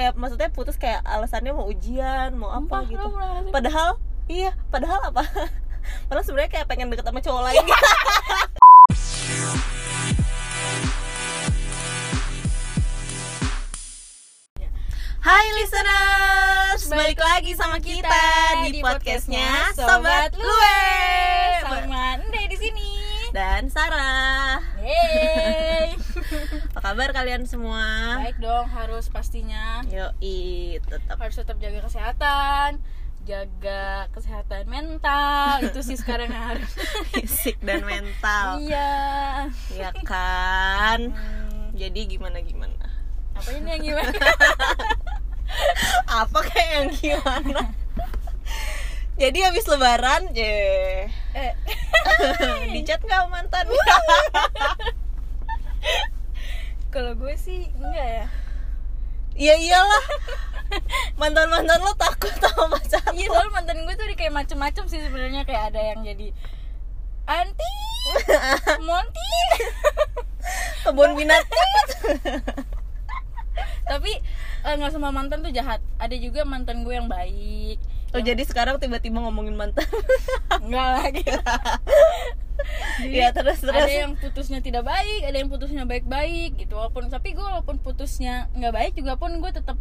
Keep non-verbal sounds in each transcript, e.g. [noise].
kayak maksudnya putus kayak alasannya mau ujian mau apa gitu padahal iya padahal apa [laughs] padahal sebenarnya kayak pengen deket sama cowok lain gitu. [laughs] Hai listeners, balik lagi sama kita di podcastnya Sobat Lue sama Ende di sini. dan Sarah. Yeay. [laughs] [laughs] Apa kabar kalian semua? Baik dong, harus pastinya Yoi, tetap harus tetap jaga kesehatan, jaga kesehatan mental. [laughs] Itu sih sekarang yang harus. fisik dan mental. iya. Ya kan? Hmm, Jadi gimana gimana? apa ini yang gimana? [laughs] Apa kayak yang gimana? Jadi habis lebaran, je eh, di chat nggak mantan? Kalau gue sih enggak ya. Iya iyalah. Mantan mantan lo takut sama pacar Iya, soalnya mantan gue tuh di kayak macem-macem sih sebenarnya kayak ada yang jadi anti, [laughs] monti. Kebun binatang. tapi eh, nggak semua mantan tuh jahat ada juga mantan gue yang baik Oh jadi sekarang tiba-tiba ngomongin mantan. enggak lagi [laughs] Iya terus terus. ada yang putusnya tidak baik ada yang putusnya baik-baik gitu walaupun tapi gue walaupun putusnya nggak baik juga pun gue tetap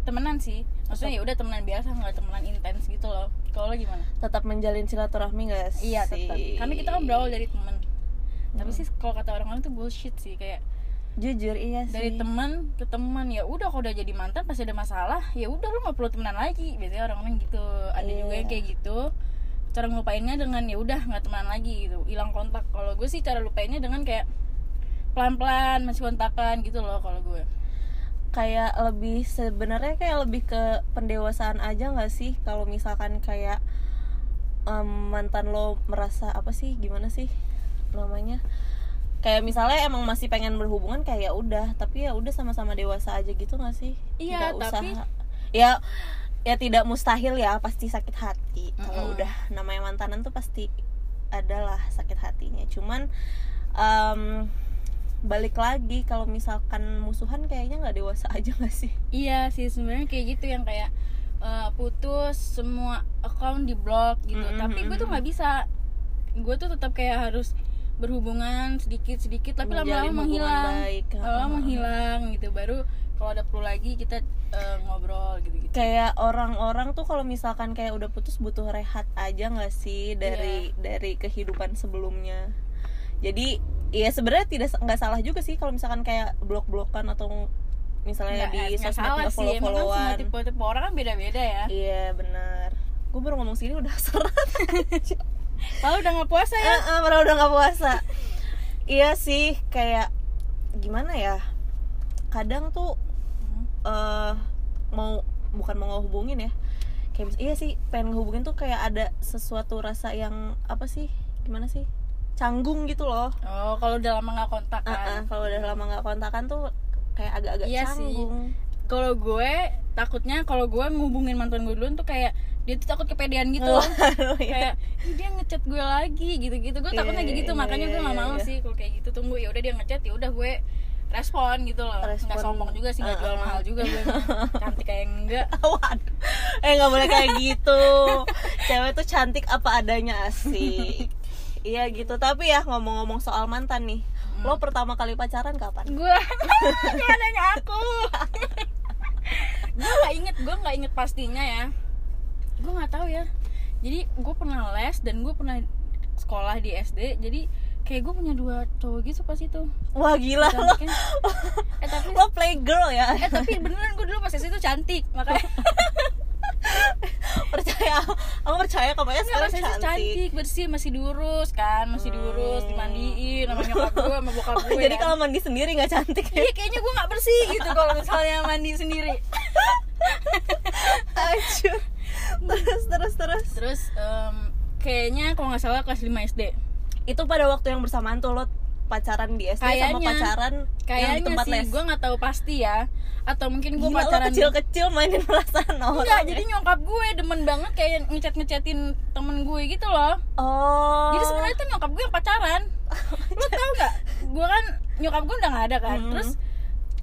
temenan sih maksudnya ya udah temenan biasa nggak temenan intens gitu loh kalau gimana tetap menjalin silaturahmi gak sih? iya tetap karena kita kan berawal dari temen tapi Hmm. sih kalau kata orang-orang tuh bullshit sih kayak jujur iya sih. dari teman ke teman ya udah kalau udah jadi mantan pasti ada masalah ya udah lu nggak perlu temenan lagi biasanya orang-orang gitu ada juga yang Iya. kayak gitu cara ngelupainnya dengan ya udah nggak temenan lagi gitu. Hilang kontak. Kalau gue sih cara lupainnya dengan kayak pelan-pelan masih kontakan gitu loh kalau gue. Kayak lebih sebenarnya kayak lebih ke pendewasaan aja nggak sih? Kalau misalkan kayak em, mantan lo merasa apa sih gimana sih namanya? Kayak misalnya emang masih pengen berhubungan kayak ya udah. Tapi ya udah sama-sama dewasa aja gitu nggak sih? Iya, Nggak tapi- ya ya tidak mustahil ya pasti sakit hati. Kalau Mm-mm. udah namanya mantanan tuh pasti adalah sakit hatinya. Cuman em, balik lagi kalau misalkan musuhan kayaknya nggak dewasa [laughs] aja nggak sih? Iya sih sebenarnya kayak gitu yang kayak eh, putus semua account di blok gitu. Mm-mm, tapi gue tuh nggak bisa. Gue tuh tetap kayak harus berhubungan sedikit sedikit tapi lama-lama menghilang. lama-lama menghilang gitu baru kalau ada perlu lagi kita eh, ngobrol gitu gitu kayak orang-orang tuh kalau misalkan kayak udah putus butuh rehat aja nggak sih dari Iya. dari kehidupan sebelumnya? Jadi ya sebenarnya tidak nggak salah juga sih kalau misalkan kayak blok-blokan atau misalnya di nggak sosmed nggak salah sih. Emang kan semua follow-followan. tipe-tipe orang kan beda-beda ya. Iya benar. Gue baru ngomong sini udah [laughs] serat kalau udah nggak puasa ya? Eh, padahal udah nggak puasa. Iya sih kayak gimana ya? Kadang tuh eh mau bukan mau ngehubungin ya. Kayak iya sih pengen ngehubungin tuh kayak ada sesuatu rasa yang apa sih gimana sih canggung gitu loh. Oh kalau udah lama nggak kontak Eh, eh, kan kalau udah lama nggak kontakan tuh kayak agak-agak Iya sih. canggung. Kalau gue takutnya kalau gue ngubungin mantan gue dulu tuh kayak dia tuh takut kepedean gitu loh. Waduh, [laughs] ya. kayak "Ih, dia ngechat gue lagi gitu-gitu. Gue takutnya Iya, kayak gitu iya, makanya gue iya, nggak iya, mau iya. sih kalau kayak gitu. Tunggu ya udah dia ngechat ya udah gue respon gitu loh Respon. nggak sombong juga sih nggak jual Uh-uh. mahal juga gue [laughs] cantik kayak enggak [laughs] Waduh, eh nggak boleh kayak gitu. Cewek tuh cantik apa adanya asik. [laughs] Iya gitu. Tapi ya ngomong-ngomong soal mantan nih, Hmm. lo pertama kali pacaran kapan? gue jangan nanya aku gue nggak inget gue nggak inget pastinya ya gue nggak tahu ya jadi gue pernah les dan gue pernah sekolah di SD jadi kayak gue punya dua cowok gitu pas itu Wah gila lo, Cantiknya. [laughs] eh tapi lo playgirl ya. eh tapi beneran gue dulu pas tuh cantik makanya [laughs] percaya, aku percaya kamu ya sekarang cantik. cantik bersih masih diurus kan masih diurus Hmm. dimandiin sama nyokap gue sama bokap [laughs] gue Jadi kan. kalau mandi sendiri nggak cantik ya? Iya kayaknya gue nggak bersih gitu kalau misalnya mandi sendiri Acuh. Terus terus terus. terus em, kayaknya kalau nggak salah kelas 5 SD Itu pada waktu yang bersamaan tuh lo pacaran di SD sama Kayaknya. pacaran yang di kayaknya tempat sih les. gue nggak tahu pasti ya atau mungkin gue pacaran kecil-kecil mainin perasaan orang. Enggak, ya? jadi nyokap gue demen banget kayak ngechat ngechatin temen gue gitu loh Oh. jadi sebenarnya tuh nyokap gue yang pacaran [laughs] lo tau gak gue kan nyokap gue udah gak ada kan Hmm. terus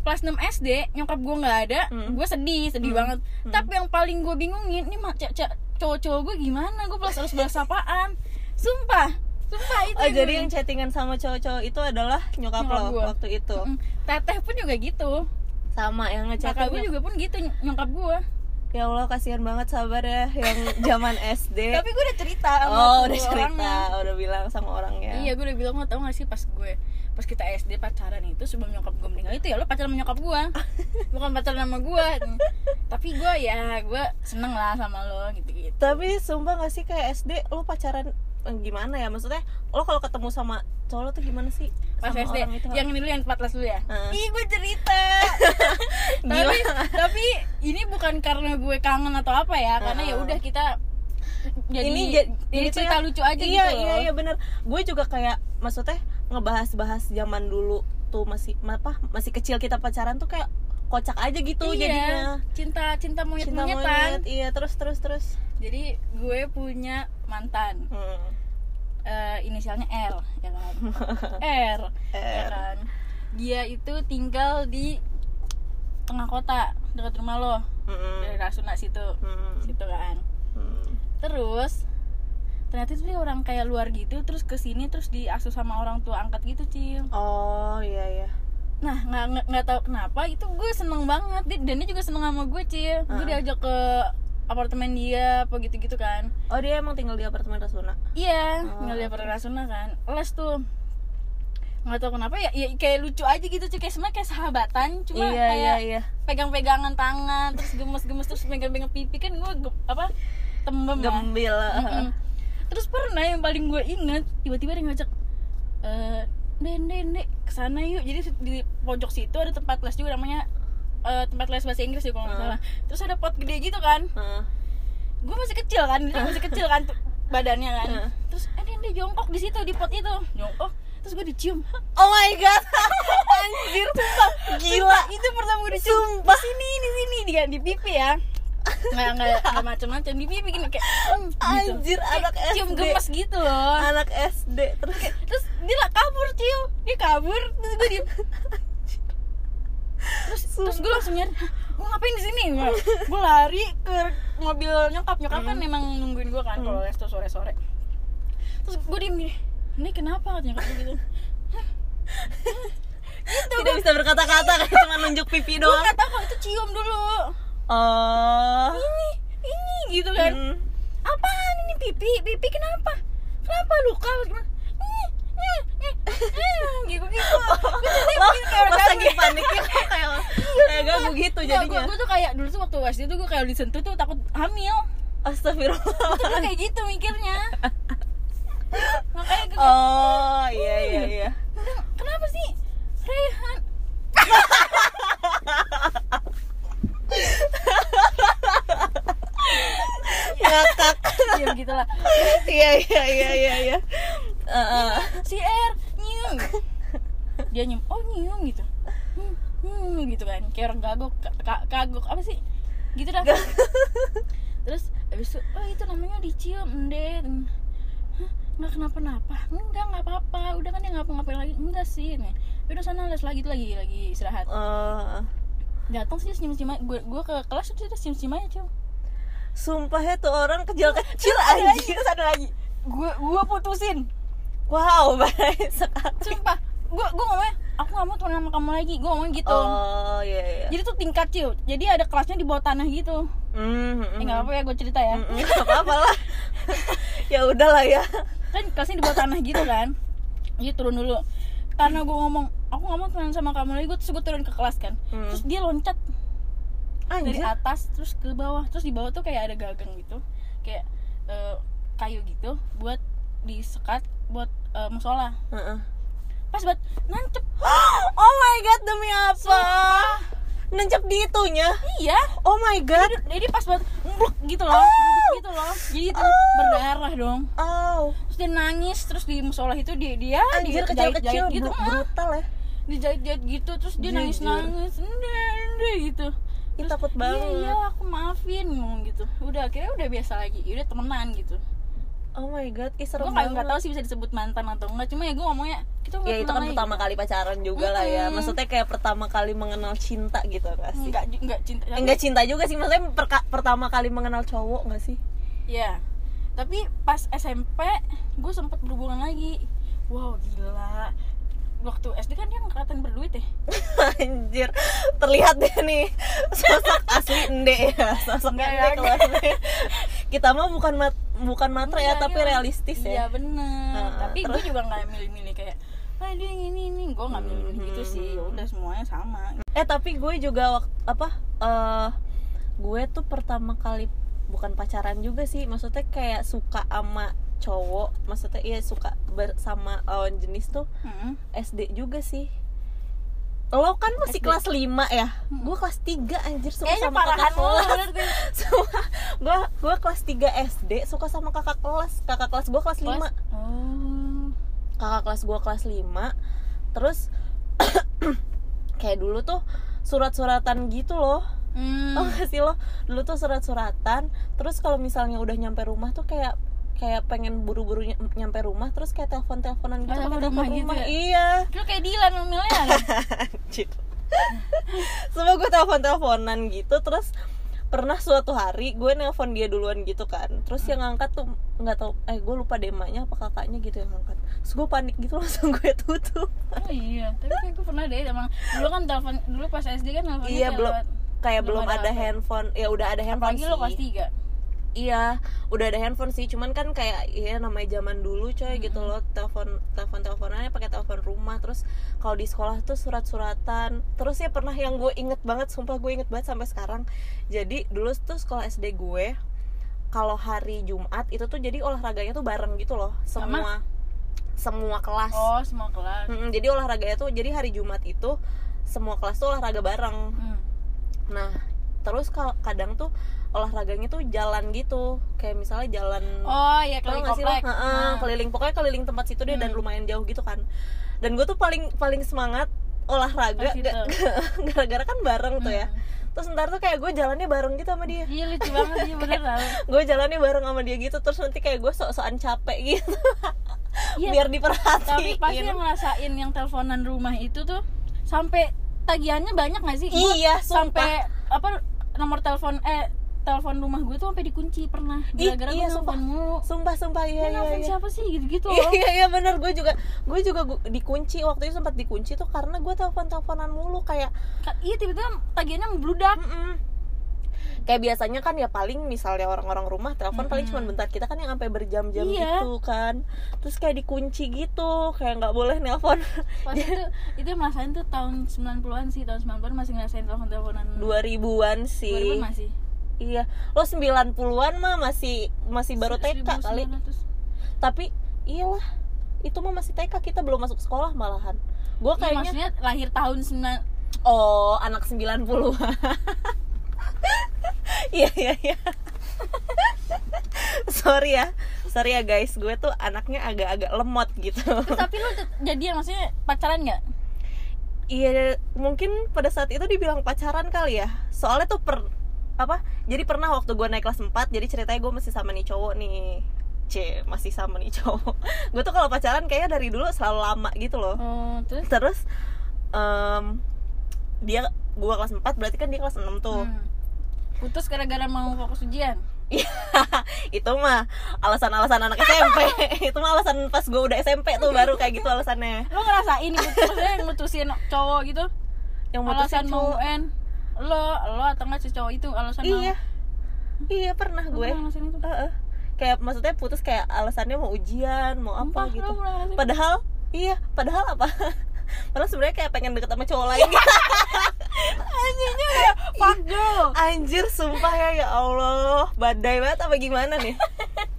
kelas 6 SD nyokap gue nggak ada Hmm. gue sedih sedih Hmm. banget Hmm. tapi yang paling gue bingungin ini c- cowok-cowok gue gimana gue balas harus balas apaan sumpah sumpah itu Oh jadi yang chattingan sama cowok-cowok itu adalah nyokap, Nyokap lo waktu itu? Mm, teteh pun juga gitu. Sama yang kakak gue juga pun gitu ny- nyokap gue ya Allah kasihan banget sabar ya yang [laughs] zaman SD tapi gue udah cerita sama oh udah cerita orangnya. udah bilang sama orangnya. Iya gue udah bilang lo tau gak sih pas gue pas kita SD pacaran itu sebelum nyokap gue meninggal itu ya lo pacaran sama nyokap gue [laughs] bukan pacaran sama gue tapi gue ya gue seneng lah sama lo gitu gitu tapi sumpah gak sih kayak SD lo pacaran gimana ya? Maksudnya lo kalau ketemu sama cowok lo tuh gimana sih? Pas sama SD itu yang ini dulu yang 14 dulu ya? Heeh. ih gue cerita. [laughs] Tapi tapi ini bukan karena gue kangen atau apa ya karena ya udah kita jadi ini ja- jadi ini cerita ya- lucu aja iya, gitu iya loh. iya bener. Gue juga kayak maksudnya ngebahas-bahas zaman dulu tuh masih apa masih kecil kita pacaran tuh kayak kocak aja gitu iya, jadinya. cinta cinta monyet cinta monyetan monyet iya terus terus terus. Jadi gue punya mantan. Hmm. Eh, inisialnya R ya kan [laughs] R, ya R. kan dia itu tinggal di tengah kota dekat rumah lo Mm-mm. dari Rasuna situ Mm. situ kan Mm. terus ternyata itu dia orang kayak luar gitu terus ke sini terus diasuh sama orang tua angkat gitu cil oh iya iya nah nggak nggak tahu kenapa itu gue seneng banget Dia- dan dia juga seneng sama gue cil gue Ah. diajak ke apartemen dia apa gitu gitu kan. Oh dia emang tinggal di apartemen Rasuna? Iya Oh, tinggal di apartemen Rasuna kan. Les tuh. Nggak tahu kenapa ya, ya kayak lucu aja gitu cuy kayak sebenarnya kayak sahabatan cuma iya iya kayak iya pegang-pegangan tangan terus gemes-gemes terus pegang-pegang pipi kan gue apa tembem lah gembil Mm-mm. terus pernah yang paling gue inget tiba-tiba dia ngajak eh den den dek ke sana yuk. Jadi di pojok situ ada tempat les juga namanya eh, tempat les bahasa Inggris ya kalau nggak Hmm. salah. Terus ada pot gede gitu kan. Heeh. gue masih kecil kan dia masih kecil kan badannya kan. Hmm. terus eh den dia jongkok di situ di pot itu. Jongkok terus gue dicium. [laughs] Oh my god. [laughs] Anjir. Sumpah gila. itu pertama gue dicium. Sumpah. di sini di sini di, di pipi ya. Nggak nggak nggak macam-macam di pipi gini kayak hmm, gitu. Anjir, Kayak anak cium SD. gemes gitu loh. Anak SD terus. Terus dia lah kabur cium. Dia kabur. Terus gue diem terus terus gue langsung nyari "Hah, gue ngapain di sini? Gue lari ke mobil nyokap. Nyokap kan emang nungguin gue kan kalau les tuh sore sore terus gue diem gini ini kenapa? nyokap gue [laughs] gitu. Tidak bisa berkata-kata kayak cuma nunjuk pipi gue doang. nggak tahu kalau itu cium dulu. Oh. Ini ini gitu kan. Mm. apaan ini pipi? Pipi kenapa? Kenapa luka? Gimana Nih, nih, nih, nih, gitu gitu lo kayak gitu jadinya. gue, tuh kayak dulu tuh waktu SD tuh gue kayak disentuh tuh takut hamil. Astagfirullah. Tuh gue kayak gitu mikirnya. Makanya gue oh iya iya iya. "Udah, kenapa sih Rehan ngakak ya begitulah iya iya iya iya iya Heeh. si R nyium dia nyium oh nyium gitu. Hmm, hmm, gitu kan. Kayak orang kagok ka- ka- kagok. Apa sih? Gitu dah. Terus habis itu oh itu namanya dicium deh Hah, nggak kenapa-napa? Enggak nggak apa-apa. Udah kan dia ngapa-ngapain lagi? Enggak sih nih. Udah sana les lagi lagi lagi istirahat. Oh. datang sih senyum senyum gue gue ke kelas itu udah senyum senyum aja cuy. Sumpah ya tuh orang kecil kecil ada lagi anjir terus ada lagi. Gue gue putusin wow [laughs] baik sekali. Sumpah gue gue ngomongnya aku gak mau temenan sama kamu lagi gue ngomong gitu. Oh iya iya. Jadi tuh tingkat cuy. Jadi ada kelasnya di bawah tanah gitu. Hmm, eh nggak apa ya gue cerita ya. Mm, nggak apa-apa lah. [laughs] Ya udahlah ya. Kan kelasnya di bawah tanah gitu kan. Jadi turun dulu. Karena gue ngomong aku gak mau temenan sama kamu lagi gue terus gue turun ke kelas kan. Hmm. terus dia loncat. Dari anjir. atas terus ke bawah. Terus di bawah tuh kayak ada gagang gitu. Kayak eh, kayu gitu buat disekat buat eh, musola. Heeh. pas buat nancep. [gasps] Oh my god demi apa? Nancap di itunya? Iya. Oh my god. jadi pas buat mbluk gitu loh duduk gitu loh. Jadi itu berdarah dong. Oh. Terus dia nangis terus di musola itu dia dia anjir dijahit-jahit kecil-kecil gitu. bru- ah, brutal ya. Dijahit-jahit gitu terus dia Jujur. nangis nangis ende gitu. Terus, takut banget. iya, iya aku maafin ngomong gitu. Udah akhirnya udah biasa lagi. Ya udah temenan gitu oh my god ih gue serem nggak nggak tahu sih bisa disebut mantan atau enggak cuma ya gue ngomongnya kita nggak ya itu kan lagi. pertama kali pacaran juga lah ya maksudnya kayak pertama kali mengenal cinta gitu gak sih enggak enggak cinta Eh, enggak cinta juga sih maksudnya perka- pertama kali mengenal cowok gak sih Iya. Tapi pas SMP gue sempet berhubungan lagi. Wow gila. Waktu SD kan dia kelihatan berduit ya. [laughs] anjir terlihat deh nih sosok asli ende ya sosok Enggak ende ya, kelasnya kita mah bukan mat bukan matre ya Enggak, tapi dia- realistis Iya ya bener. Heeh, Tapi gue juga nggak milih-milih kayak ah dia yang ini ini. Gue nggak milih-milih gitu Hmm. sih. Ya udah semuanya sama. Eh tapi gue juga waktu apa eh gue tuh pertama kali bukan pacaran juga sih. Maksudnya kayak suka sama cowok maksudnya iya suka bersama lawan jenis tuh Heeh. SD juga sih. Lo kan masih SD. kelas 5 ya? Hmm. gue kelas 3 anjir suka kayaknya sama kakak kelas. gue [laughs] gue kelas 3 SD suka sama kakak kelas. Kakak kelas gue kelas 5 Kelas- oh. Kakak kelas gue kelas 5 terus [coughs] kayak dulu tuh surat-suratan gitu loh. Hmm. tau gak sih lo? Dulu tuh surat-suratan. Terus kalau misalnya udah nyampe rumah tuh kayak kayak pengen buru-buru ny- nyampe rumah terus kayak telepon-teleponan gitu Oh, pakai telepon telepon rumah gitu rumah ya? iya. Lu kayak Dilan kan Anjir. Semua gue telepon-teleponan gitu Terus pernah suatu hari gue nelpon dia duluan gitu kan. Terus yang ngangkat tuh nggak tahu eh gue lupa deh emaknya apa kakaknya gitu yang ngangkat Terus gue panik gitu [laughs] langsung gue tutup. Oh iya. Tapi kayak gue pernah deh emang dulu kan telepon dulu pas SD kan teleponnya Iya kayak belum kayak belum belum ada ada handphone Ya udah ada handphone apalagi sih lo kelas tiga Iya udah ada handphone sih. Cuman kan kayak ya namanya zaman dulu coy gitu loh. Telepon telepon teleponannya pakai telepon rumah. Terus kalau di sekolah tuh surat-suratan. Terus ya pernah yang gue inget banget Sumpah gue inget banget sampai sekarang. Jadi dulu tuh sekolah SD gue kalau hari Jumat itu tuh jadi olahraganya tuh bareng gitu loh. Semua semua kelas. Oh semua kelas. Mm-mm, jadi olahraganya tuh jadi hari Jumat itu semua kelas tuh olahraga bareng. Hmm. nah terus kalau kadang tuh olahraganya tuh jalan gitu. Kayak misalnya jalan oh iya Tau keliling sih komplek. Heeh, Nah. keliling pokoknya keliling tempat situ deh dan Hmm. lumayan jauh gitu kan. Dan gue tuh paling paling semangat olahraga Pas itu. ga- [laughs] gara-gara kan bareng tuh ya. Hmm. terus ntar tuh kayak gue jalannya bareng gitu sama dia. Iya lucu banget iya [laughs] bener gue jalannya bareng sama dia gitu terus nanti kayak gue sok-sokan capek gitu. Iya, [laughs] biar tapi diperhatiin pasti yang ngerasain yang teleponan rumah itu tuh sampai tagihannya banyak gak sih? Gua Iya, sampai apa nomor telepon eh telepon rumah gue tuh sampai dikunci pernah gara-gara iya, gue sumpah. telepon mulu. sumpah sumpah iya iya iya siapa sih gitu-gitu iya [laughs] loh. iya iya bener gue juga gue juga gu- dikunci waktu itu sempat dikunci tuh karena gue telepon teleponan mulu kayak Ka- Iya tiba-tiba tagihannya membludak. mm-mm. Kayak biasanya kan ya paling misalnya orang-orang rumah telepon paling cuma bentar. Kita kan yang sampai berjam-jam Iya. gitu kan. Terus kayak dikunci gitu kayak nggak boleh nelpon. [laughs] Pas itu itu ngerasain tuh tahun 90-an sih, tahun 90-an masih ngerasain telepon-teleponan. 2000-an 2000 sih. Masih. iya. Lo 90-an mah masih masih baru TK kali. 1900. tapi iyalah. Itu mah masih TK kita belum masuk sekolah malahan. Gue Iya, kayaknya maksudnya lahir tahun 9 oh anak 90 [laughs] iya iya iya. Sorry ya. Sorry ya guys. Gue tuh anaknya agak-agak lemot gitu. Terus tapi lu tuh jadian maksudnya pacaran nggak? iya mungkin pada saat itu dibilang pacaran kali ya. Soalnya tuh per apa jadi pernah waktu gue naik kelas 4 jadi ceritanya gue masih sama nih cowok nih. C masih sama nih cowok. [laughs] Gue tuh kalau pacaran kayaknya dari dulu selalu lama gitu loh. Oh, terus? Terus em, dia gue kelas 4 berarti kan dia kelas 6 tuh. Hmm. Putus gara-gara mau fokus ujian. Iya, itu mah alasan-alasan anak SMP. [laughs] itu mah alasan pas gue udah SMP tuh baru kayak gitu alasannya. Lo ngerasain nih maksudnya yang mutusin cowok gitu? Yang alasan mutusin mau. UN. Lo, lo atau enggak si cowok itu alasan Iya. mau? Iya pernah Lo gue. pernah? Heeh. Kayak maksudnya putus kayak alasannya mau ujian, mau apa Sumpah, gitu. Padahal iya, padahal apa? [laughs] Padahal sebenarnya kayak pengen deket sama cowok lain [laughs] gitu. Fuck girl. Anjir sumpah ya ya Allah, badai banget apa gimana nih?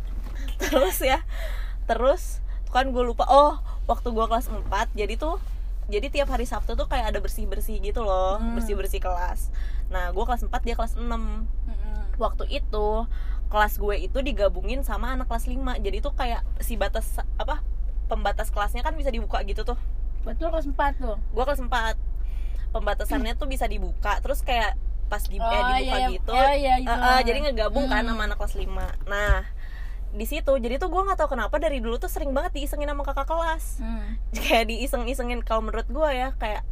[laughs] terus ya, terus kan gue lupa. Oh, waktu gue kelas 4 jadi tuh jadi tiap hari Sabtu tuh kayak ada bersih-bersih gitu loh, Hmm. bersih-bersih kelas. Nah, gue kelas 4 dia kelas 6 Mm-mm. Waktu itu kelas gue itu digabungin sama anak kelas 5 Jadi tuh kayak si batas apa pembatas kelasnya kan bisa dibuka gitu tuh. Betul kelas 4 tuh. Gue kelas 4 pembatasannya tuh bisa dibuka terus kayak pas di, eh, Oh, dibuka iya, iya. gitu Oh, iya, gitu. eh, eh, jadi ngegabung kan Hmm. sama anak kelas 5 nah di situ jadi tuh gue nggak tahu kenapa dari dulu tuh sering banget diisengin sama kakak kelas Hmm. [laughs] kayak diiseng-isengin kalau menurut gue ya kayak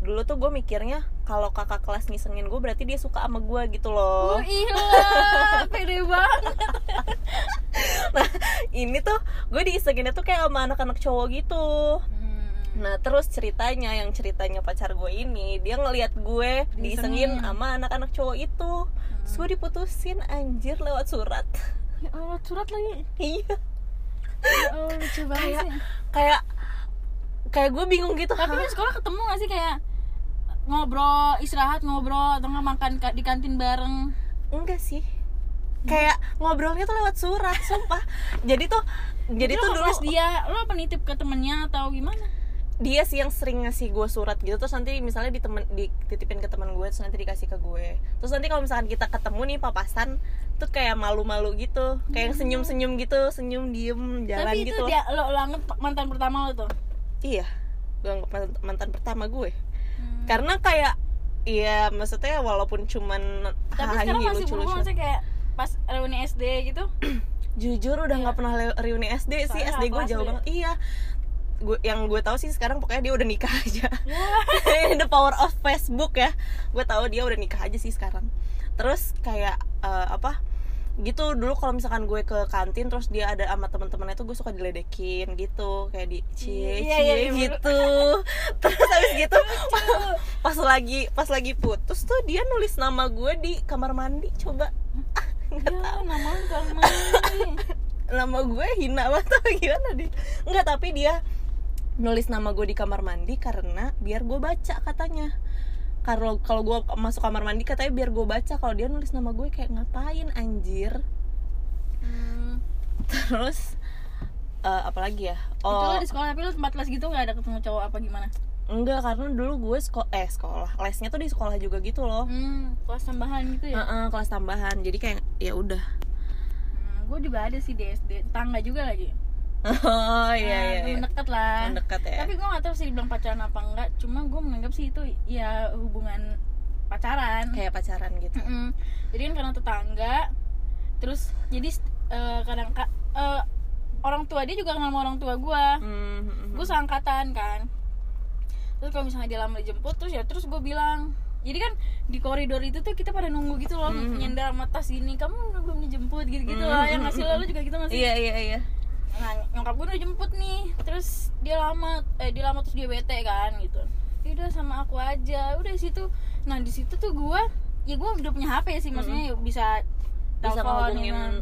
dulu tuh gue mikirnya kalau kakak kelas ngisengin gue berarti dia suka sama gue gitu loh Oh iya, [laughs] pede banget. nah ini tuh gue diisenginnya tuh kayak sama anak-anak cowok gitu Hmm. Nah terus ceritanya yang ceritanya pacar gue ini dia ngelihat gue Diisengin. sama anak-anak cowok itu. Terus gue diputusin anjir lewat surat. Ya Allah, surat lagi. iya. Ya Allah, lucu banget Kayak- kayak kayak gue bingung gitu. Tapi di sekolah ketemu gak sih? Kayak ngobrol, istirahat ngobrol atau nggak makan ka- di kantin bareng? enggak sih. Kayak ngobrolnya tuh lewat surat sumpah. Jadi tuh jadi Lu tuh dulu dia? Lo apa nitip ke temennya atau gimana? Dia sih yang sering ngasih gue surat gitu. Terus nanti misalnya di temen dititipin ke teman gue terus nanti dikasih ke gue. Terus nanti kalau misalkan kita ketemu nih papasan tuh kayak malu-malu gitu. Kayak yang senyum-senyum gitu senyum diem jalan Tapi itu gitu. dia lo, lo anggap mantan pertama lo tuh. iya. Gue anggap mantan- mantan pertama gue. Hmm. karena kayak iya maksudnya walaupun cuman Tapi sekarang masih berhubungan sih kayak pas reuni SD gitu. [clears throat] jujur udah nggak Iya. pernah reuni SD sih. Soalnya SD gue jauh banget. Iya gue yang gue tahu sih sekarang pokoknya dia udah nikah [laughs] aja. [laughs] The power of Facebook ya. Gue tahu dia udah nikah aja sih sekarang. Terus kayak eh, apa gitu dulu kalau misalkan gue ke kantin terus dia ada sama teman-temannya tuh gue suka diledekin gitu. Kayak di cie Iya, cie iya, iya, gitu. [laughs] Terus habis gitu pas lagi pas lagi putus tuh dia nulis nama gue di kamar mandi coba. Ah, nggak Ya, tahu. nama kan mandi. nama gue hina banget atau gimana dia nggak tapi dia nulis nama gue di kamar mandi karena biar gue baca katanya. Kalau kalau gue masuk kamar mandi katanya biar gue baca kalau dia nulis nama gue kayak ngapain anjir? Hmm. terus eh, apalagi ya? Itu oh. lo di sekolah tapi lo tempat les gitu nggak ada ketemu cowok apa gimana? enggak karena dulu gue sekolah eh sekolah. Lesnya tuh di sekolah juga gitu loh. Hmm, kelas tambahan gitu ya? Heeh, kelas tambahan. Jadi kayak ya udah. Hmm, gue juga ada sih di SD, tetangga juga lagi. Oh iya Nah, iya, iya. temen deket lah. Temen dekat ya Tapi gue gak tahu sih dibilang pacaran apa enggak. Cuma gue menganggap sih itu ya hubungan pacaran. kayak pacaran gitu Mm-mm. Jadi kan karena tetangga, terus jadi eh, kadang ka- eh, orang tua dia juga kenal sama orang tua gue. Hmm, Gue seangkatan kan. Terus kalau misalnya dia lama dijemput, terus ya terus gue bilang. Jadi kan di koridor itu tuh kita pada nunggu gitu loh, Mhm. nyender sama tas ini. Kamu belum dijemput gitu-gitu Mhm, lah. Yang ngasih mhm. lalu juga gitu ngasih. iya iya iya nah nyokap gue udah jemput nih. Terus dia lama eh dia lama terus dia bete kan gitu. "Ya udah sama aku aja. Udah di situ. Nah di situ tuh gue ya gue udah punya hp sih maksudnya ya bisa bisa telepon, ngehubungin. ya kan.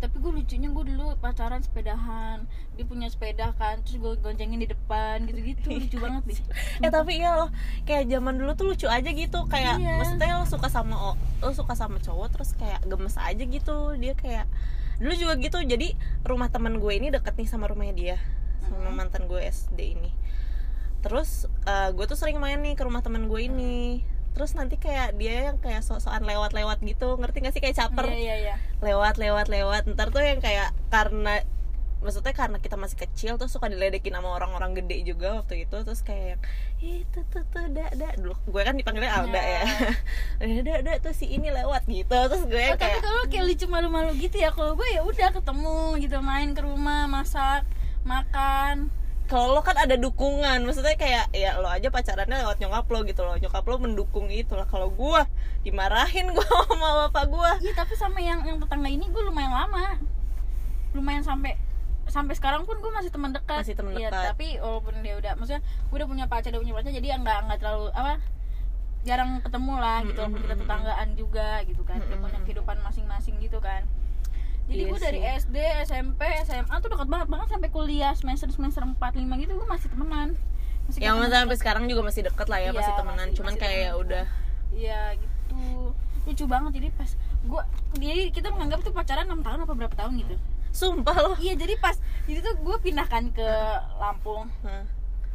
tapi gue lucunya gue dulu pacaran sepedahan. Dia punya sepeda kan terus gue goncengin di depan gitu-gitu. [laughs] Lucu banget deh eh tapi iya loh kayak zaman dulu tuh lucu aja gitu. Kayak Iya. maksudnya lo suka sama lo suka sama cowok terus kayak gemes aja gitu. Dia kayak dulu juga gitu jadi rumah teman gue ini deket nih sama rumahnya dia sama mantan gue SD ini. Terus eh, gue tuh sering main nih ke rumah teman gue ini. Terus nanti kayak dia yang kayak sok-sokan lewat-lewat gitu ngerti gak sih? Kayak caper. Iya iya iya. Lewat lewat lewat. Ntar tuh yang kayak karena maksudnya karena kita masih kecil tuh suka diledekin sama orang-orang gede juga waktu itu terus kayak itu tuh tuh da da dulu gue kan dipanggilnya Alda ya. [laughs] Da da tuh si ini lewat gitu. Terus gue Oh, tapi kayak kalau kayak lucu malu-malu gitu ya kalau gue ya udah ketemu gitu main ke rumah masak makan. Kalau lo kan ada dukungan maksudnya kayak ya lo aja pacarannya lewat nyokap lo gitu loh. Nyokap lo mendukung itu lah. Kalau gue dimarahin [laughs] gue sama bapak gue. Iya tapi sama yang yang tetangga ini gue lumayan lama. Lumayan sampai sampai sekarang pun gue masih teman dekat. Masih teman Iya, dekat. tapi walaupun dia udah maksudnya gue udah punya pacar udah punya pacar jadi ya nggak nggak terlalu apa jarang ketemu lah gitu walaupun kita tetanggaan juga gitu kan udah punya kehidupan masing-masing gitu kan. Jadi Iya gue dari sih. SD SMP SMA tuh dekat banget banget sampai kuliah semester semester empat lima gitu gue masih temenan. Masih yang temen sampai sekarang juga masih deket lah ya Iya, masih temenan masih- cuman masih kayak ya udah. Iya gitu. Lucu banget jadi pas gua jadi kita menganggap tuh pacaran 6 tahun apa berapa tahun gitu sumpah lo iya jadi pas jadi tuh gue pindahkan ke Lampung. Hah.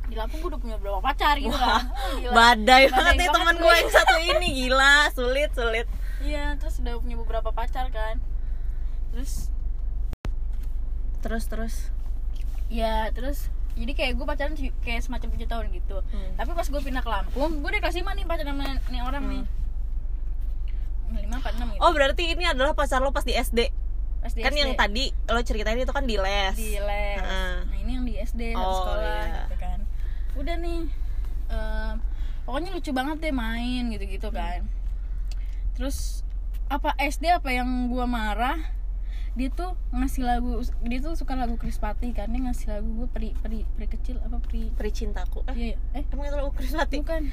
di Lampung gue udah punya berapa pacar gitu Wah, kan Oh, gila. [laughs] badai Badai banget nih teman gue. yang satu ini. Gila sulit sulit. Iya terus udah punya beberapa pacar kan. Terus terus terus. Ya terus jadi kayak gue pacaran kayak semacam tujuh tahun gitu. Hmm. tapi pas gue pindah ke Lampung gue udah kelas lima nih pacaran sama nih orang nih. Lima apa enam gitu. Oh berarti ini adalah pacar lo pas di SD pas di kan SD. yang tadi lo ceritain itu kan di les. Di les. Heeh. nah ini yang di SD Oh, sekolah iya. gitu kan. Udah nih em, pokoknya lucu banget deh main gitu gitu kan. Terus apa SD apa yang gua marah? Dia tuh ngasih lagu dia tuh suka lagu Krispati kan dia ngasih lagu gue peri peri peri kecil apa peri peri cintaku eh iya iya. eh. emang itu lagu Krispati bukan.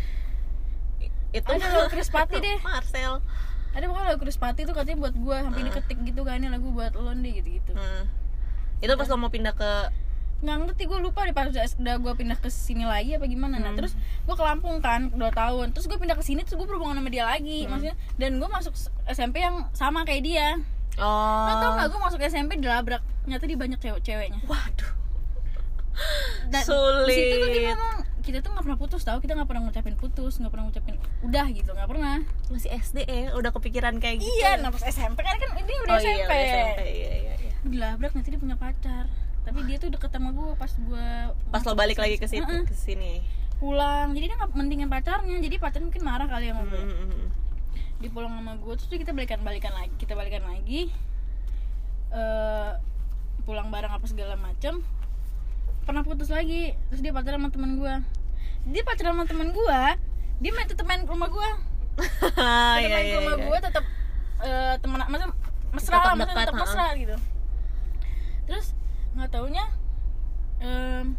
Itu Ada lagu Krispati [laughs] deh. Marcel ada pokoknya lagu Krispati tuh katanya buat gue sampai diketik gitu kan ini lagu buat lo deh gitu gitu Hmm. itu pas lo mau pindah ke nggak ngerti gue lupa deh pas udah, udah gue pindah ke sini lagi apa gimana. Nah Hmm. terus gue ke Lampung kan dua tahun. Terus gue pindah ke sini terus gue berhubungan sama dia lagi Hmm. maksudnya. Dan gue masuk SMP yang sama kayak dia. Oh. Lo tau gak gue masuk SMP dilabrak. Nyata dia banyak cewek-ceweknya. Waduh dan Sulit. di situ tuh dia ngomong kita tuh nggak pernah putus tau kita nggak pernah ngucapin putus nggak pernah ngucapin udah gitu nggak pernah. Masih SD ya udah kepikiran kayak gitu. Iya nah pas SMP kan kan ini udah oh iya SMP, udah SMP iya iya iya. Dilabrak nanti dia punya pacar. Tapi dia tuh deket sama gue pas gue pas lo balik lagi ke situ Heeh. ke sini. Pulang jadi dia nggak mendingan pacarnya jadi pacarnya mungkin marah kali sama gue Hmm, hmm, hmm. dia pulang sama gue terus kita balikan balikan lagi kita balikan lagi. Eh pulang bareng apa segala macem pernah putus lagi. Terus dia pacaran sama teman gue dia pacaran sama teman gue dia main tetep main ke rumah gue [laughs] tetep Iya, main iya, ke rumah iya. gue tetep eh, temen maksudnya mesra lah tetep ha-ha. mesra gitu. Terus nggak taunya em,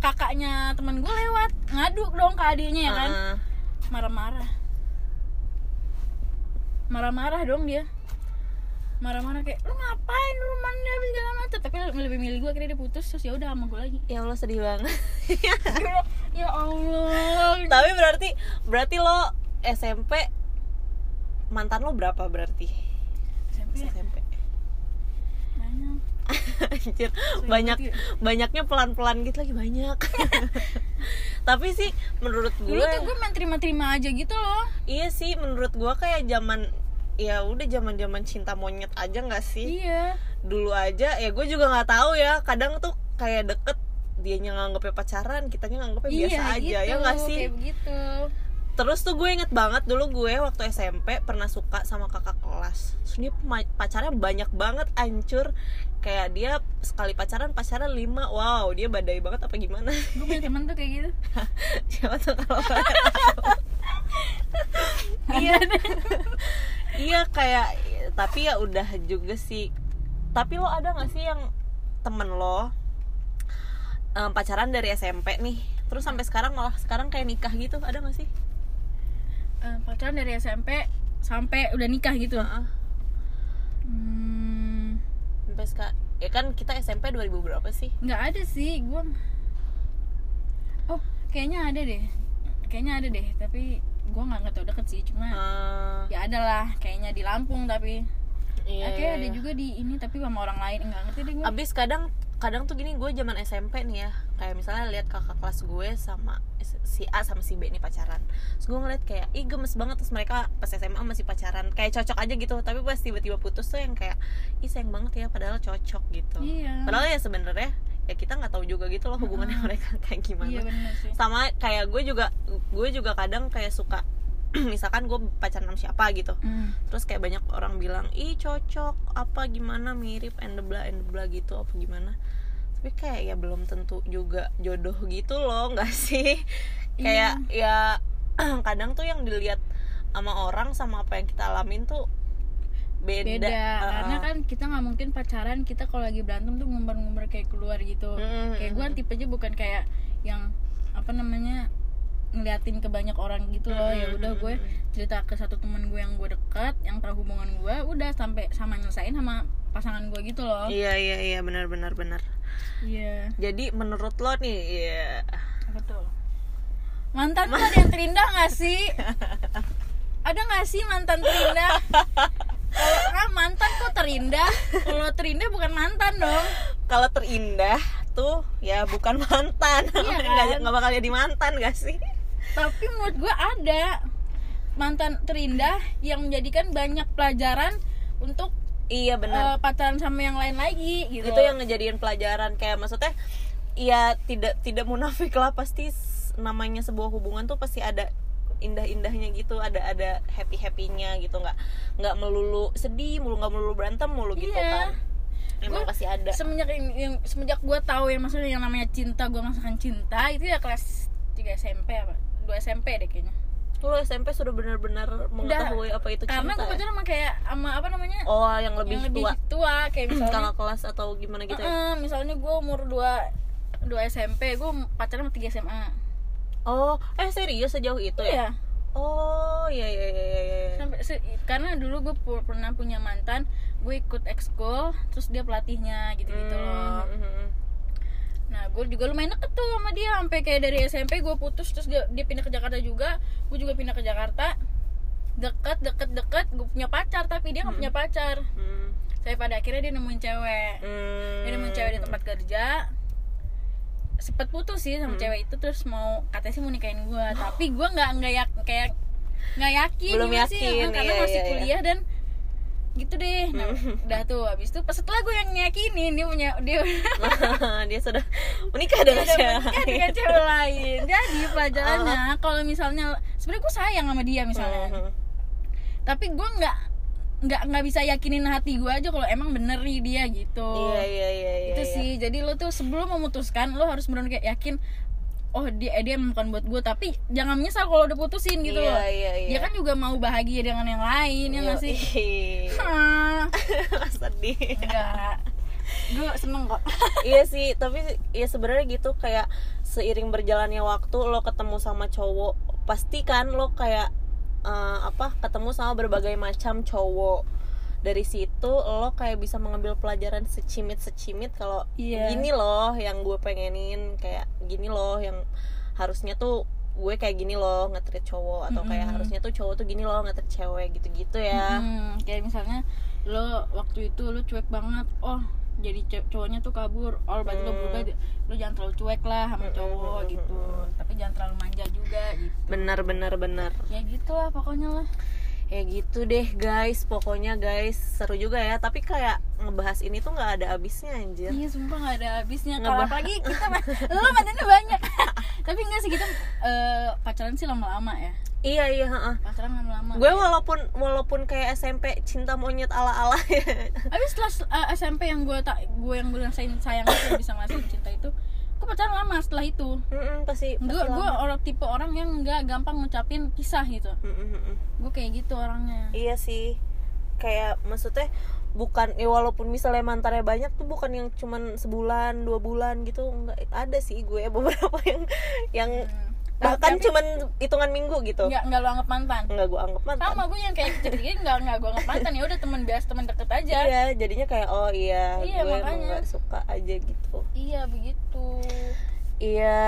kakaknya teman gue lewat ngadu dong ke adiknya ya kan? Marah-marah. Marah-marah dong dia marah-marah kayak lu ngapain? Lu mandi apa segala macam tapi lebih milih gue akhirnya dia putus terus ya udah sama gue lagi. Ya Allah sedih banget. Ya Allah. Tapi berarti berarti lo SMP mantan lo berapa berarti? SMP SMP banyak. [laughs] Anjir, banyak ya. banyaknya pelan-pelan gitu lagi banyak. [laughs] Tapi sih menurut dulu gue tuh gue main terima-terima aja gitu loh. Iya sih menurut gue kayak zaman ya udah zaman zaman cinta monyet aja nggak sih? Iya. Dulu aja ya gue juga nggak tahu ya. Kadang tuh kayak deket dianya nganggapnya pacaran kitanya nganggapnya biasa iya aja gitu, ya nggak sih? kayak begitu. Terus tuh gue inget banget dulu gue waktu SMP pernah suka sama kakak kelas. Terus dia pacarnya banyak banget ancur kayak dia sekali pacaran pacaran lima. Wow dia badai banget apa gimana? Gue punya temen tuh kayak gitu. [laughs] Siapa tuh kalau [laughs] iya [laughs] iya kayak tapi ya udah juga sih. Tapi lo ada nggak sih yang temen lo em, pacaran dari SMP nih terus sampai sekarang malah sekarang kayak nikah gitu ada nggak sih? Eh, pacaran dari SMP sampai udah nikah gitu? Heeh. hmm, sampai sekarang ya kan kita SMP 2000 berapa sih? Nggak ada sih gue oh kayaknya ada deh. Kayaknya ada deh tapi gue nggak nggak tau deket sih cuma Eh, ya ada lah kayaknya di Lampung tapi iya, ya, kayak iya, ada iya. juga di ini tapi sama orang lain nggak ngerti deh gue abis kadang kadang tuh gini gue zaman SMP nih ya kayak misalnya lihat kakak kelas gue sama si A sama si B ini pacaran. Terus gue ngeliat kayak ih gemes banget. Terus mereka pas SMA masih pacaran kayak cocok aja gitu. Tapi pas tiba-tiba putus tuh yang kayak ih sayang banget ya padahal cocok gitu. Iya. Padahal ya sebenarnya ya kita nggak tahu juga gitu loh hubungannya mereka [laughs] kayak gimana. Iya bener sih. Sama kayak gue juga gue juga kadang kayak suka [clears throat] misalkan gue pacaran sama siapa gitu. Hmm. terus kayak banyak orang bilang ih cocok apa gimana mirip and the blah and the blah gitu apa gimana. Tapi kayak ya belum tentu juga jodoh gitu loh [laughs] nggak sih? Kayak ya [clears throat] kadang tuh yang dilihat sama orang sama apa yang kita alamin tuh beda, beda. Uh-uh. karena kan kita nggak mungkin pacaran kita kalau lagi berantem tuh ngumbar-ngumbar kayak keluar gitu. Mm, kayak gue tipenya bukan kayak yang apa namanya ngeliatin ke banyak orang gitu loh. Ya udah gue cerita ke satu teman gue yang gue dekat yang tahu hubungan gue udah sampai sama nyelesain sama pasangan gue gitu loh. Iya iya iya. Benar benar benar. Iya. Jadi menurut lo nih ya apa tuh? Mantan tuh ada yang terindah gak sih? [laughs] Ada gak sih mantan terindah [laughs] kalau mantan kok terindah. Kalau terindah bukan mantan dong. Kalau terindah tuh ya bukan mantan. Iya [laughs] kan? nggak bakal jadi mantan gak sih? Tapi menurut gue ada mantan terindah yang menjadikan banyak pelajaran untuk iya benar. eh, pacaran sama yang lain lagi gitu. Itu yang ngejadiin pelajaran kayak maksudnya ya tidak tidak munafik lah. Pasti namanya sebuah hubungan tuh pasti ada indah-indahnya gitu ada ada happy happynya gitu nggak nggak melulu sedih mulu nggak melulu berantem mulu gitu Iya. kan. Emang Gua pasti ada. semenjak yang, yang- semenjak gue tahu yang maksudnya yang namanya cinta gue merasakan cinta itu ya kelas 3 SMP apa 2 SMP deh kayaknya. Lu SMP sudah benar-benar mengetahui apa itu karena cinta gue ya? pacaran sama kayak sama apa namanya? Oh yang lebih, yang lebih tua. tua kayak [clears throat] misalnya kakak kelas atau gimana gitu ya? Eh, misalnya gue umur 2 2 SMP gue pacaran sama 3 SMA oh eh serius sejauh itu ya iya oh iya iya iya iya iya. sampai se- karena dulu gue pu- pernah punya mantan gue ikut ekskul terus dia pelatihnya gitu gitu loh hmm. nah gue juga lumayan deket tuh sama dia sampai kayak dari SMP gue putus terus dia, dia pindah ke Jakarta juga gue juga pindah ke Jakarta deket deket deket gue punya pacar tapi dia nggak punya pacar Hmm. saya pada akhirnya dia nemuin cewek Hmm. dia nemuin cewek di tempat kerja sempet putus sih sama Hmm. cewek itu terus mau katanya sih mau nikahin gue tapi gue nggak nggak yak kayak nggak yakin Belum gimana sih yakin, eh, karena iya, masih iya, iya. kuliah dan gitu deh nah, udah tuh habis itu pas setelah gue yang nyakinin dia punya dia [laughs] dia sudah menikah dengan udah cewek menikah lain. dengan cewek lain jadi [laughs] pelajarannya kalau misalnya sebenarnya gue sayang sama dia misalnya Hmm. tapi gue nggak nggak nggak bisa yakinin hati gue aja kalau emang bener nih dia gitu Iya iya iya iya. itu iya. sih jadi lo tuh sebelum memutuskan lo harus benar-benar kayak yakin oh dia eh, dia bukan buat gue tapi jangan menyesal kalau udah putusin gitu Iya, loh iya, iya. dia kan juga mau bahagia dengan yang lain ya nggak sih Sedih. [laughs] enggak gue seneng kok [laughs] iya sih, tapi ya sebenarnya gitu kayak seiring berjalannya waktu lo ketemu sama cowok, pasti kan lo kayak eh, apa? ketemu sama berbagai macam cowok. Dari situ lo kayak bisa mengambil pelajaran secimit-secimit kalau Iya. gini loh yang gue pengenin, kayak gini loh yang harusnya tuh gue kayak gini loh ngetrit cowok atau kayak Mm-mm. harusnya tuh cowok tuh gini loh ngetrit cewek gitu-gitu ya. Hmm, kayak misalnya lo waktu itu lo cuek banget oh jadi cowoknya tuh kabur. Oh berarti lo Hmm. berubah lo jangan terlalu cuek lah sama Hmm, cowok hmm, hmm, gitu. hmm. tapi jangan terlalu manja juga gitu. Benar benar benar. ya gitu lah pokoknya lah. Ya gitu deh guys. Pokoknya guys seru juga ya. Tapi kayak ngebahas ini tuh nggak ada habisnya anjir. Iya sumpah gak ada habisnya. Kalau apalagi kita [laughs] Lo mantannya banyak. [laughs] Tapi enggak sih kita eh, Pacaran sih lama-lama ya iya iya heeh. Pacaran lama-lama gue walaupun walaupun kayak SMP cinta monyet ala ala [laughs] ya Tapi setelah eh, SMP yang gue tak Gue yang gue rasain sayang itu Bisa ngerasain cinta itu Gue pacaran lama setelah itu pasti Gue pasti gue lama. orang tipe orang yang nggak gampang ngucapin pisah gitu mm-mm. Gue kayak gitu orangnya iya sih kayak maksudnya bukan ya walaupun misalnya mantannya banyak tuh bukan yang cuman sebulan dua bulan gitu nggak ada sih gue [laughs] beberapa yang yang Hmm. Bahkan Tapi- cuman hitungan minggu gitu. Nggak, nggak lo anggap mantan. Nggak gue anggap mantan. Sama gue yang kayak kecil-kecil nggak nggak gue anggap mantan. Ya udah teman biasa teman deket aja. Iya jadinya kayak oh iya, Iya, gue makanya. nggak suka aja gitu. Iya begitu. Iya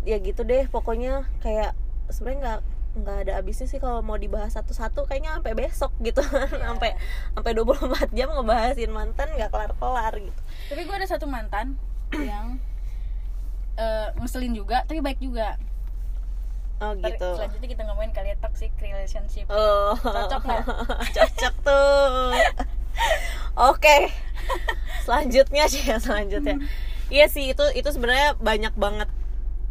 ya gitu deh pokoknya kayak sebenarnya nggak nggak ada habisnya sih kalau mau dibahas satu-satu. Kayaknya sampai besok gitu Iya. sampai sampai 24 jam ngebahasin mantan nggak kelar-kelar gitu. Tapi gue ada satu mantan yang eh, ngeselin juga tapi baik juga. Oh Ntar gitu. selanjutnya kita ngomongin kali ya toxic relationship. Oh. Cocok nggak? [laughs] cocok tuh. Oke. Selanjutnya sih ya selanjutnya. [laughs] Iya sih itu itu sebenarnya banyak banget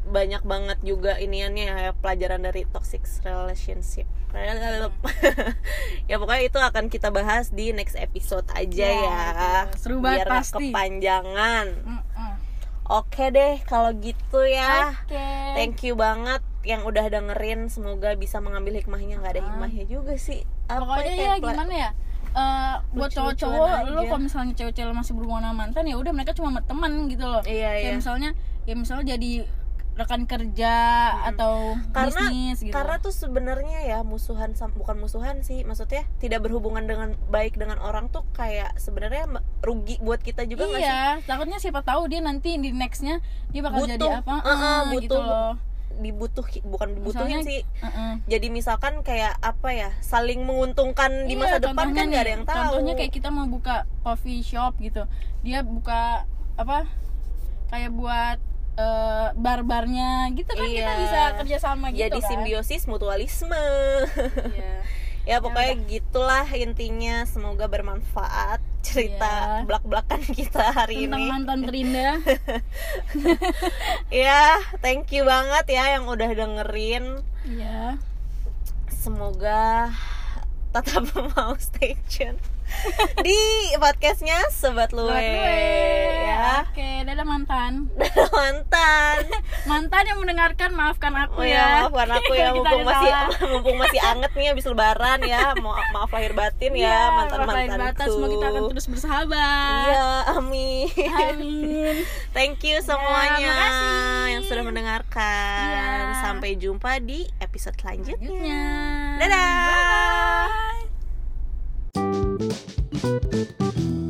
banyak banget juga iniannya ya pelajaran dari toxic relationship. [laughs] Ya pokoknya itu akan kita bahas di next episode aja Ya, ya, gitu. Seru banget biar pasti. kepanjangan. Mm-mm. Oke deh kalau gitu ya. Oke. Thank you banget yang udah dengerin. Semoga bisa mengambil hikmahnya. Nggak ada Ah. hikmahnya juga sih. Apa pokoknya ya pela- gimana ya? Eh, buat cowok-cowok lo kalau misalnya cewek-cewek masih berhubungan sama mantan ya udah mereka cuma teman gitu loh. Iya, kayak iya. misalnya ya misalnya jadi rekan kerja atau karena bisnis gitu. karena tuh sebenarnya ya musuhan bukan musuhan sih maksudnya tidak berhubungan dengan baik dengan orang tuh kayak sebenarnya rugi buat kita juga nggak sih? iya takutnya siapa tahu dia nanti di nextnya dia bakal Butuh. jadi apa? Uh-uh, Ah, butuh. gitu loh. Dibutuh bukan dibutuhin Misalnya- sih. Uh-uh. jadi misalkan kayak apa ya saling menguntungkan di Iya, masa depan kan nggak ada yang tahu. contohnya kayak kita mau buka coffee shop gitu. Dia buka apa? Kayak buat eh, bar-barnya gitu kan kita Iya. bisa kerjasama gitu jadi kan simbiosis mutualisme Iya. [laughs] ya pokoknya gitulah intinya semoga bermanfaat cerita Iya. belak-belakan kita hari tentang ini mantan terindah [laughs] ya thank you banget ya yang udah dengerin Iya. semoga tetap [laughs] mau stay tune di podcastnya sobat luwe, Buat gue. Ya Oke, dadah mantan. [laughs] mantan [laughs] Mantan yang mendengarkan maafkan Oh aku ya, ya. maafkan aku ya [laughs] mumpung masih mumpung masih anget nih habis lebaran ya. Maaf, maaf lahir batin Iya, ya mantan maaf lahir mantanku. batas, Semoga kita akan terus bersahabat. Iya, amin. Amin. Thank you semuanya makasih. yang sudah mendengarkan. Iya. Sampai jumpa di episode selanjutnya. Selanjutnya. Dadah. Bye.